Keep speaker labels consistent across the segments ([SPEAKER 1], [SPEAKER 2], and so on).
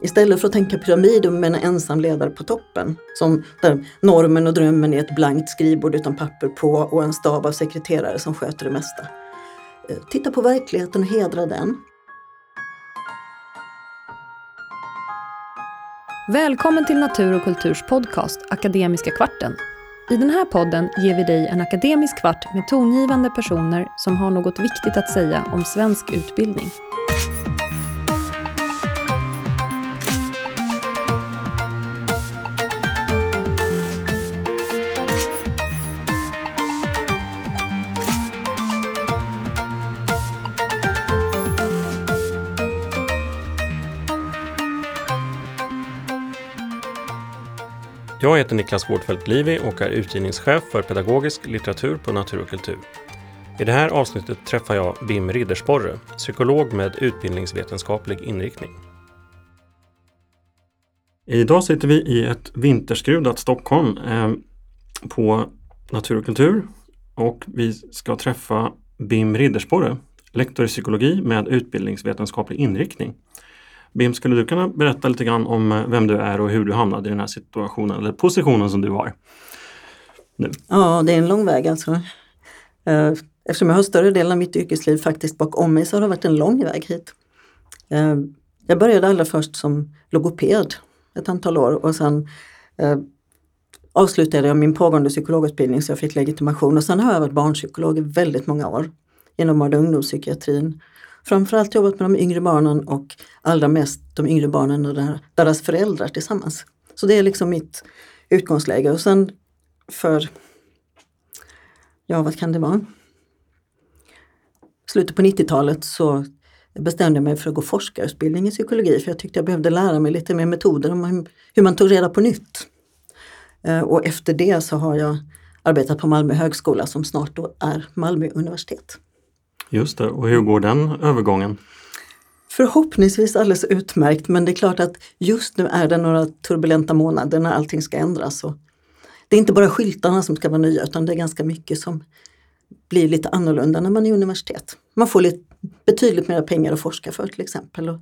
[SPEAKER 1] Istället för att tänka pyramid med en ensam ledare på toppen, som där normen och drömmen är ett blankt skrivbord utan papper på och en stab av sekreterare som sköter det mesta. Eh, titta på verkligheten och hedra den.
[SPEAKER 2] Välkommen till Natur och kulturs podcast Akademiska kvarten. I den här podden ger vi dig en akademisk kvart med tongivande personer som har något viktigt att säga om svensk utbildning.
[SPEAKER 3] Jag heter Niklas Wårdfeldt Livi och är utgivningschef för pedagogisk litteratur på Natur och kultur. I det här avsnittet träffar jag Bim Riddersporre, psykolog med utbildningsvetenskaplig inriktning. Idag sitter vi i ett vinterskrudat Stockholm eh, på Natur och kultur och vi ska träffa Bim Riddersporre, lektor i psykologi med utbildningsvetenskaplig inriktning. Bim, skulle du kunna berätta lite grann om eh, vem du är och hur du hamnade i den här situationen eller positionen som du har? Nu.
[SPEAKER 1] Ja, det är en lång väg alltså. Eh, eftersom jag har större delen av mitt yrkesliv faktiskt bakom mig så har det varit en lång väg hit. Eh, jag började allra först som logoped ett antal år och sen avslutade jag min pågående psykologutbildning så jag fick legitimation och sen har jag varit barnpsykolog i väldigt många år inom barn och ungdomspsykiatrin framförallt jobbat med de yngre barnen och allra mest de yngre barnen och deras föräldrar tillsammans. Så det är liksom mitt utgångsläge. Och sen för, ja vad kan det vara? Slutet på 90-talet så bestämde jag mig för att gå forskarutbildning i psykologi för jag tyckte jag behövde lära mig lite mer metoder om hur man tog reda på nytt. Eh, och efter det så har jag arbetat på Malmö högskola som snart då är Malmö universitet.
[SPEAKER 3] Just det, och hur går den övergången?
[SPEAKER 1] Förhoppningsvis alldeles utmärkt men det är klart att just nu är det några turbulenta månader när allting ska ändras. Och det är inte bara skyltarna som ska vara nya utan det är ganska mycket som blir lite annorlunda när man är universitet. Man får lite, betydligt mer pengar att forska för till exempel. Och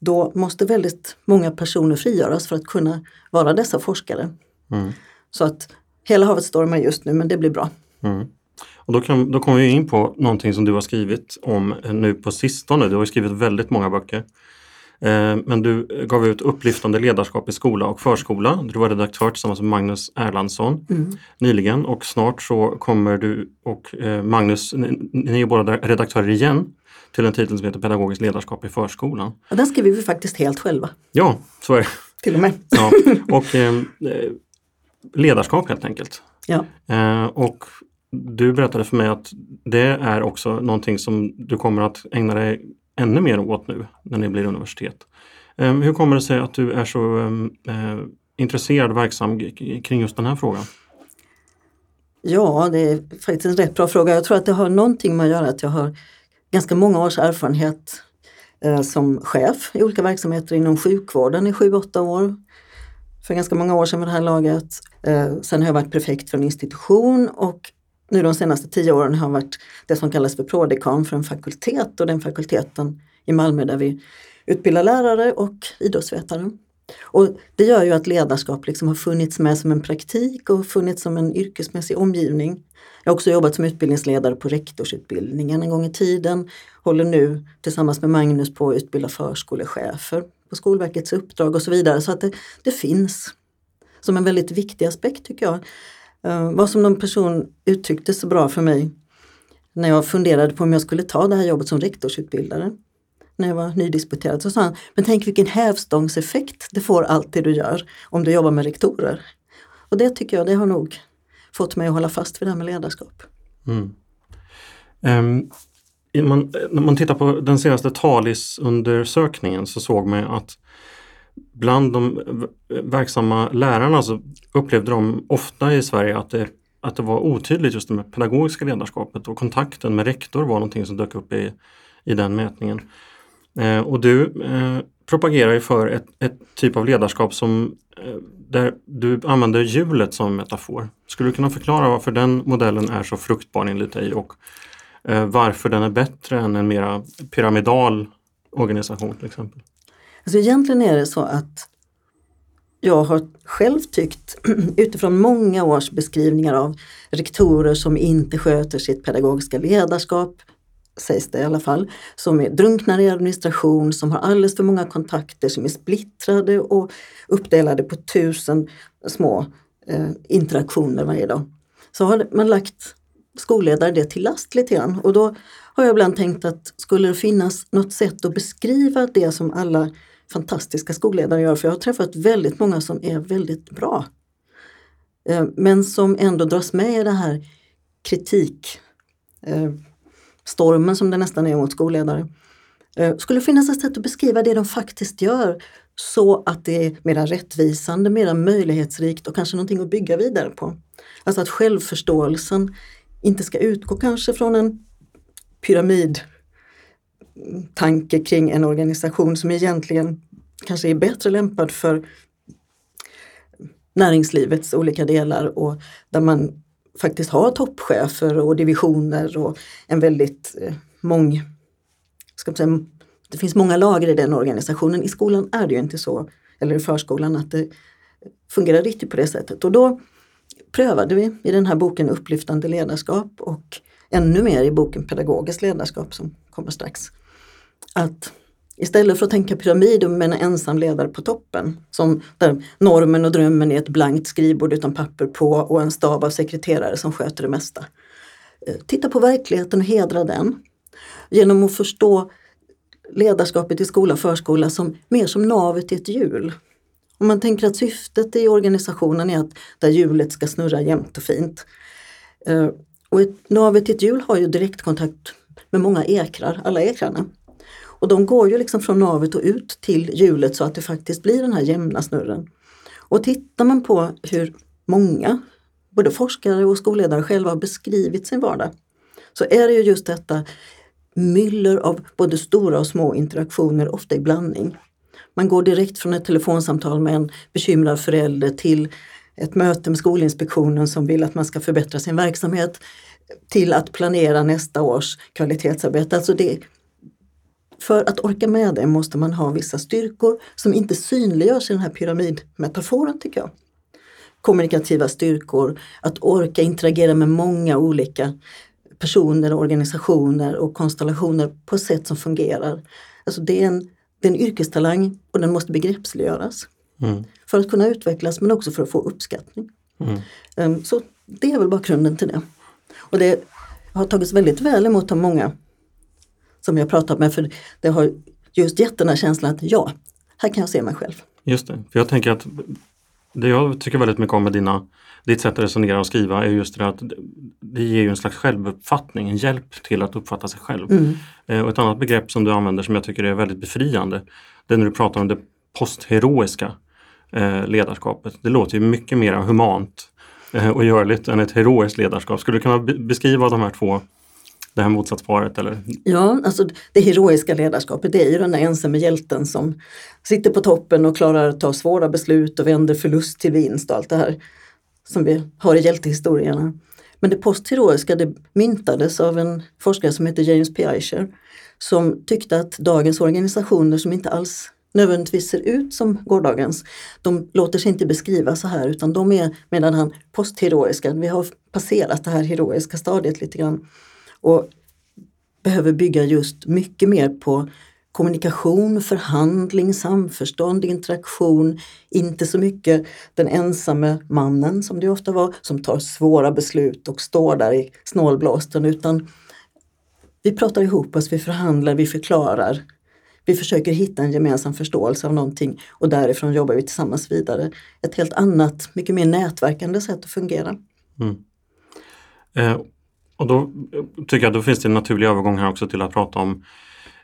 [SPEAKER 1] då måste väldigt många personer frigöras för att kunna vara dessa forskare. Mm. Så att hela havet stormar just nu men det blir bra. Mm.
[SPEAKER 3] Och då, kan, då kommer vi in på någonting som du har skrivit om nu på sistone. Du har skrivit väldigt många böcker. Eh, men du gav ut Upplyftande ledarskap i skola och förskola. Du var redaktör tillsammans med Magnus Erlandsson mm. nyligen och snart så kommer du och eh, Magnus, ni, ni är båda redaktörer igen till en titel som heter Pedagogiskt ledarskap i förskolan.
[SPEAKER 1] Och den skriver vi faktiskt helt själva.
[SPEAKER 3] Ja, så är det.
[SPEAKER 1] Till och med.
[SPEAKER 3] Ja, och eh, ledarskap helt enkelt.
[SPEAKER 1] Ja.
[SPEAKER 3] Eh, och du berättade för mig att det är också någonting som du kommer att ägna dig ännu mer åt nu när ni blir universitet. Ehm, hur kommer det sig att du är så ehm, eh, intresserad och verksam kring just den här frågan?
[SPEAKER 1] Ja, det är faktiskt en rätt bra fråga. Jag tror att det har någonting med att göra att jag har ganska många års erfarenhet eh, som chef i olika verksamheter inom sjukvården i sju, åtta år. För ganska många år sedan med det här laget. Eh, sen har jag varit prefekt för en institution och nu de senaste tio åren har varit det som kallas för prodekan för en fakultet och den fakulteten i Malmö där vi utbildar lärare och idrottsvetare. Och det gör ju att ledarskap liksom har funnits med som en praktik och funnits som en yrkesmässig omgivning. Jag har också jobbat som utbildningsledare på rektorsutbildningen en gång i tiden. Håller nu tillsammans med Magnus på att utbilda förskolechefer på Skolverkets uppdrag och så vidare. Så att det, det finns som en väldigt viktig aspekt tycker jag. Eh, vad som någon person uttryckte så bra för mig när jag funderade på om jag skulle ta det här jobbet som rektorsutbildare. När jag var nydisputerad så sa han, men tänk vilken hävstångseffekt det får allt det du gör om du jobbar med rektorer. Och det tycker jag, det har nog fått mig att hålla fast vid det här med ledarskap. Mm.
[SPEAKER 3] Um, man, eh, när man tittar på den senaste Talis-undersökningen så såg man att bland de verksamma lärarna så upplevde de ofta i Sverige att det, att det var otydligt just det med pedagogiska ledarskapet och kontakten med rektor var någonting som dök upp i, i den mätningen. Eh, och du eh, propagerar ju för ett, ett, typ av ledarskap som eh, där du använder hjulet som metafor. Skulle du kunna förklara varför den modellen är så fruktbar enligt dig och eh, varför den är bättre än en mera pyramidal organisation till exempel?
[SPEAKER 1] Alltså egentligen är det så att jag har själv tyckt utifrån många års beskrivningar av rektorer som inte sköter sitt pedagogiska ledarskap, sägs det i alla fall, som är drunknar i administration, som har alldeles för många kontakter, som är splittrade och uppdelade på tusen små eh, interaktioner varje dag. Så har man lagt skolledare det till last lite grann och då har jag ibland tänkt att skulle det finnas något sätt att beskriva det som alla fantastiska skolledare gör, för jag har träffat väldigt många som är väldigt bra. Eh, men som ändå dras med i det här kritik eh, stormen som det nästan är mot skolledare. Eh, skulle det finnas ett sätt att beskriva det de faktiskt gör så att det är mera rättvisande, mera möjlighetsrikt och kanske någonting att bygga vidare på. Alltså att självförståelsen inte ska utgå kanske från en pyramid tanke kring en organisation som egentligen kanske är bättre lämpad för näringslivets olika delar och där man faktiskt har toppchefer och divisioner och en väldigt eh, mång... Ska man säga, det finns många lager i den organisationen. I skolan är det ju inte så, eller i förskolan, att det fungerar riktigt på det sättet. Och då prövade vi i den här boken Upplyftande ledarskap och ännu mer i boken Pedagogiskt ledarskap som kommer strax. Att Istället för att tänka pyramid med en ensam ledare på toppen, som där normen och drömmen är ett blankt skrivbord utan papper på och en stab av sekreterare som sköter det mesta. Eh, titta på verkligheten och hedra den. Genom att förstå ledarskapet i skola och förskola som mer som navet i ett hjul. Om man tänker att syftet i organisationen är att där hjulet ska snurra jämnt och fint. Eh, och ett, navet i ett hjul har ju direktkontakt med många ekrar, alla ekrarna. Och de går ju liksom från navet och ut till hjulet så att det faktiskt blir den här jämna snurren. Och tittar man på hur många, både forskare och skolledare själva har beskrivit sin vardag, så är det ju just detta myller av både stora och små interaktioner, ofta i blandning. Man går direkt från ett telefonsamtal med en bekymrad förälder till ett möte med Skolinspektionen som vill att man ska förbättra sin verksamhet till att planera nästa års kvalitetsarbete. Alltså det, för att orka med det måste man ha vissa styrkor som inte synliggörs i den här pyramidmetaforen tycker jag. Kommunikativa styrkor, att orka interagera med många olika personer, organisationer och konstellationer på ett sätt som fungerar. Alltså det är en, det är en yrkestalang och den måste begreppsliggöras. Mm. För att kunna utvecklas men också för att få uppskattning. Mm. Um, så det är väl bakgrunden till det. Och det har tagits väldigt väl emot av många som jag pratat med för det har just gett den här känslan att ja, här kan jag se mig själv.
[SPEAKER 3] Just det, för jag tänker att det jag tycker väldigt mycket om med dina, ditt sätt att resonera och skriva är just det att det ger ju en slags självuppfattning, en hjälp till att uppfatta sig själv. Mm. Eh, och ett annat begrepp som du använder som jag tycker är väldigt befriande, det är när du pratar om det postheroiska eh, ledarskapet. Det låter ju mycket mer humant eh, och görligt än ett heroiskt ledarskap. Skulle du kunna beskriva de här två det här motsatsparet? Eller?
[SPEAKER 1] Ja, alltså det heroiska ledarskapet det är ju den där ensamme hjälten som sitter på toppen och klarar att ta svåra beslut och vänder förlust till vinst och allt det här som vi har i hjältehistorierna. Men det postheroiska det myntades av en forskare som heter James P. Eicher som tyckte att dagens organisationer som inte alls nödvändigtvis ser ut som gårdagens, de låter sig inte beskriva så här utan de är medan han postheroiska, vi har passerat det här heroiska stadiet lite grann och behöver bygga just mycket mer på kommunikation, förhandling, samförstånd, interaktion. Inte så mycket den ensamme mannen som det ofta var som tar svåra beslut och står där i snålblåsten utan vi pratar ihop oss, vi förhandlar, vi förklarar. Vi försöker hitta en gemensam förståelse av någonting och därifrån jobbar vi tillsammans vidare. Ett helt annat, mycket mer nätverkande sätt att fungera. Mm.
[SPEAKER 3] Eh, och då eh, tycker jag då finns det en naturlig övergång här också till att prata om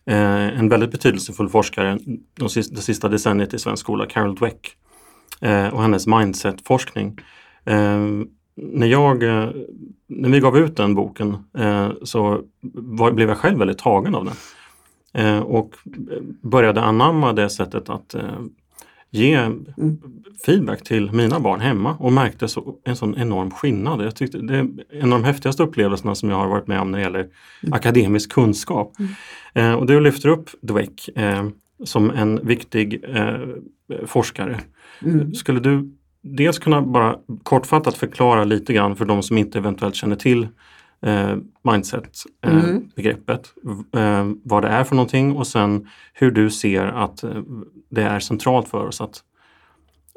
[SPEAKER 3] eh, en väldigt betydelsefull forskare de sista, det sista decenniet i svensk skola, Carol Dweck eh, och hennes mindset-forskning. Eh, när, jag, eh, när vi gav ut den boken eh, så var, blev jag själv väldigt tagen av den eh, och eh, började anamma det sättet att eh, ge mm. feedback till mina barn hemma och märkte så, en sån enorm skillnad. Jag tyckte det är en av de häftigaste upplevelserna som jag har varit med om när det gäller mm. akademisk kunskap. Mm. Eh, och du lyfter upp Dweck. Eh, som en viktig eh, forskare.
[SPEAKER 1] Mm.
[SPEAKER 3] Skulle du dels kunna bara kortfattat förklara lite grann för de som inte eventuellt känner till eh, mindset-begreppet, eh, vad det är för någonting och sen hur du ser att eh, det är centralt för oss att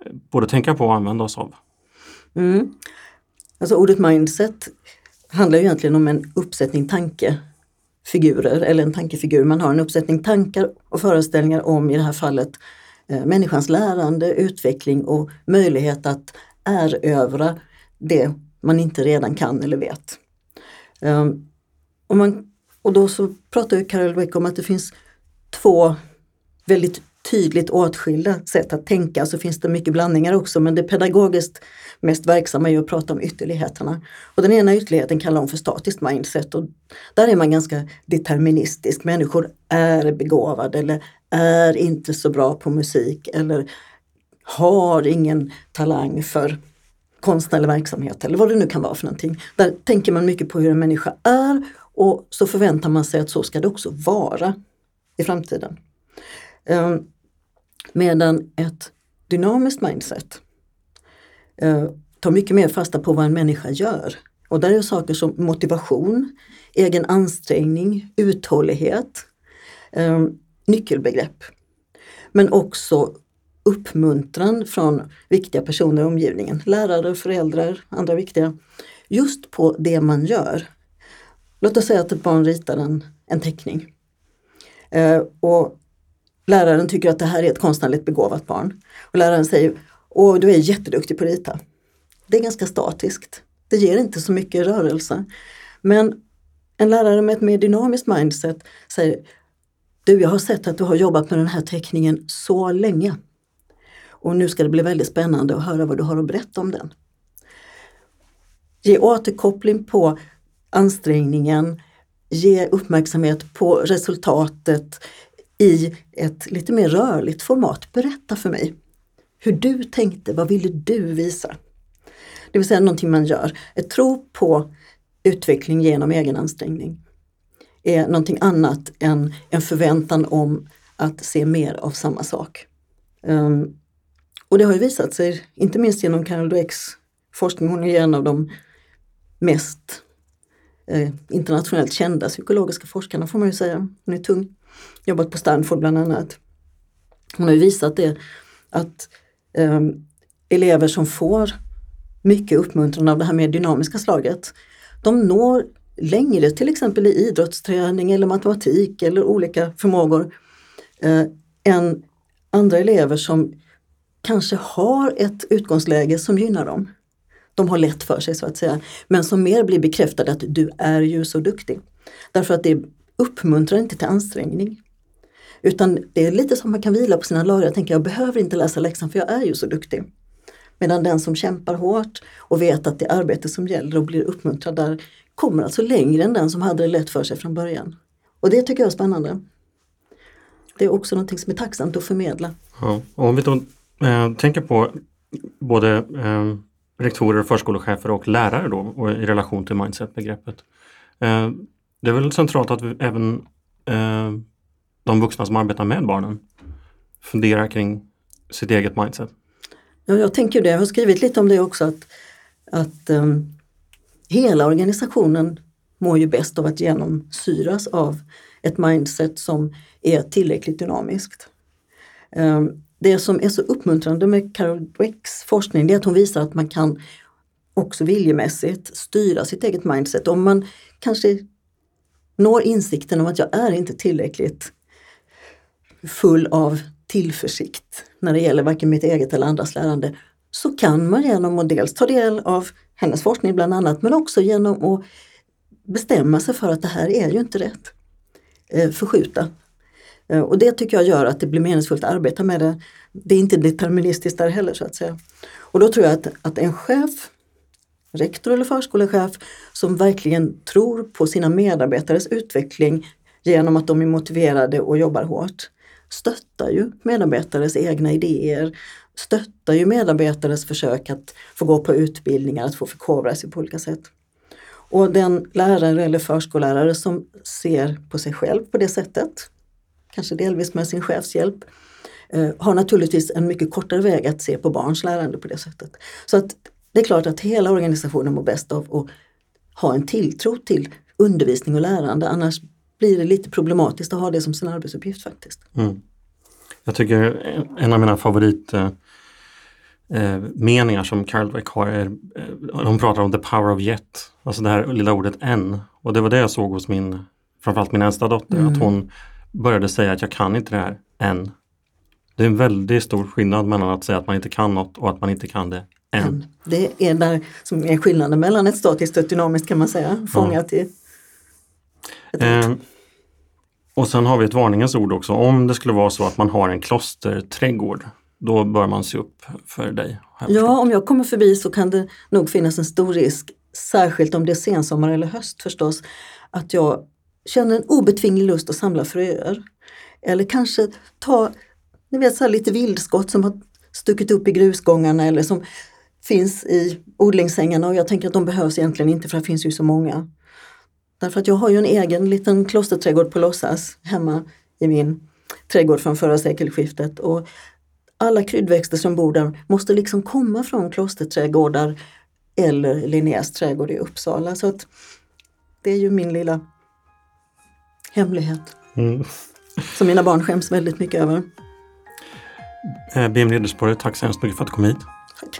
[SPEAKER 3] eh, både tänka på och använda oss av.
[SPEAKER 1] Mm. Alltså ordet mindset handlar ju egentligen om en uppsättning tankefigurer eller en tankefigur. Man har en uppsättning tankar och föreställningar om i det här fallet eh, människans lärande, utveckling och möjlighet att erövra det man inte redan kan eller vet. Um, och, man, och då så pratar ju Carol Dweck om att det finns två väldigt tydligt åtskilda sätt att tänka. Så finns det mycket blandningar också men det pedagogiskt mest verksamma är att prata om ytterligheterna. Och den ena ytterligheten kallar hon för statiskt mindset och där är man ganska deterministisk. Människor är begåvade eller är inte så bra på musik eller har ingen talang för konstnärlig verksamhet eller vad det nu kan vara för någonting. Där tänker man mycket på hur en människa är och så förväntar man sig att så ska det också vara i framtiden. Ehm, medan ett dynamiskt mindset eh, tar mycket mer fasta på vad en människa gör. Och där är saker som motivation, egen ansträngning, uthållighet, ehm, nyckelbegrepp. Men också uppmuntran från viktiga personer i omgivningen, lärare, föräldrar, andra viktiga, just på det man gör. Låt oss säga att ett barn ritar en, en teckning. Eh, och läraren tycker att det här är ett konstnärligt begåvat barn. Och läraren säger, åh du är jätteduktig på att rita. Det är ganska statiskt. Det ger inte så mycket rörelse. Men en lärare med ett mer dynamiskt mindset säger, du jag har sett att du har jobbat med den här teckningen så länge. Och nu ska det bli väldigt spännande att höra vad du har att berätta om den. Ge återkoppling på ansträngningen, ge uppmärksamhet på resultatet i ett lite mer rörligt format. Berätta för mig hur du tänkte, vad ville du visa? Det vill säga någonting man gör. Ett tro på utveckling genom egen ansträngning är någonting annat än en förväntan om att se mer av samma sak. Um, och det har ju visat sig, inte minst genom Carol Dwecks forskning, hon är en av de mest eh, internationellt kända psykologiska forskarna får man ju säga. Hon är tung. Jobbat på Stanford bland annat. Hon har ju visat det att eh, elever som får mycket uppmuntran av det här mer dynamiska slaget, de når längre till exempel i idrottsträning eller matematik eller olika förmågor eh, än andra elever som kanske har ett utgångsläge som gynnar dem. De har lätt för sig så att säga, men som mer blir bekräftade att du är ju så duktig. Därför att det uppmuntrar inte till ansträngning. Utan det är lite som man kan vila på sina lagrar och tänka jag behöver inte läsa läxan för jag är ju så duktig. Medan den som kämpar hårt och vet att det är arbete som gäller och blir uppmuntrad där kommer alltså längre än den som hade det lätt för sig från början. Och det tycker jag är spännande. Det är också någonting som är tacksamt att förmedla.
[SPEAKER 3] Ja, om vi då eh, tänker på både eh, rektorer, förskolechefer och lärare då och i relation till mindset-begreppet. Eh, det är väl centralt att vi, även eh, de vuxna som arbetar med barnen funderar kring sitt eget mindset.
[SPEAKER 1] Ja, jag tänker det. Jag har skrivit lite om det också att, att um, hela organisationen mår ju bäst av att genomsyras av ett mindset som är tillräckligt dynamiskt. Um, det som är så uppmuntrande med Carol Dwecks forskning är att hon visar att man kan också viljemässigt styra sitt eget mindset. Om man kanske når insikten om att jag är inte tillräckligt full av tillförsikt när det gäller varken mitt eget eller andras lärande så kan man genom att dels ta del av hennes forskning bland annat men också genom att bestämma sig för att det här är ju inte rätt. Eh, förskjuta Eh, och det tycker jag gör att det blir meningsfullt att arbeta med det. Det är inte deterministiskt där heller så att säga. Och då tror jag att, att en chef, rektor eller förskolechef som verkligen tror på sina medarbetares utveckling genom att de är motiverade och jobbar hårt stöttar ju medarbetares egna idéer, stöttar ju medarbetares försök att få gå på utbildningar, att få förkovra sig på olika sätt. Och den lärare eller förskollärare som ser på sig själv på det sättet kanske delvis med sin chefshjälp, eh, har naturligtvis en mycket kortare väg att se på barns lärande på det sättet. Så att det är klart att hela organisationen mår bäst av att ha en tilltro till undervisning och lärande, annars blir det lite problematiskt att ha det som sin arbetsuppgift faktiskt.
[SPEAKER 3] Mm. Jag tycker en av mina favorit eh, eh meningar som Carol Dweck har är, eh, hon pratar om the power of yet, alltså det här lilla ordet än. Och det var det jag såg hos min, framförallt min äldsta dotter, mm. att hon började säga att jag kan inte det här än. Det är en väldigt stor skillnad mellan att säga att man inte kan något och att man inte kan det än.
[SPEAKER 1] Det är där som är skillnaden mellan ett statiskt och ett dynamiskt kan man säga, fångat ja. i
[SPEAKER 3] Eh, och sen har vi ett varningens ord också. Om det skulle vara så att man har en klosterträdgård, då bör man se upp för dig.
[SPEAKER 1] Ja, om jag kommer förbi så kan det nog finnas en stor risk, särskilt om det är sensommar eller höst förstås, att jag känner en obetvinglig lust att samla fröer. Eller kanske ta ni vet, så lite vildskott som har stuckit upp i grusgångarna eller som finns i odlingsängarna och jag tänker att de behövs egentligen inte för det finns ju så många. Därför att jag har ju en egen liten klosterträdgård på låtsas hemma i min trädgård från förra sekelskiftet. Och alla kryddväxter som bor där måste liksom komma från klosterträdgårdar eller Linnés trädgård i Uppsala. Så att det är ju min lilla hemlighet. Mm. Som mina barn skäms väldigt mycket över.
[SPEAKER 3] Eh, BM Riddersporre, tack så hemskt mycket för att du kom hit. Tack.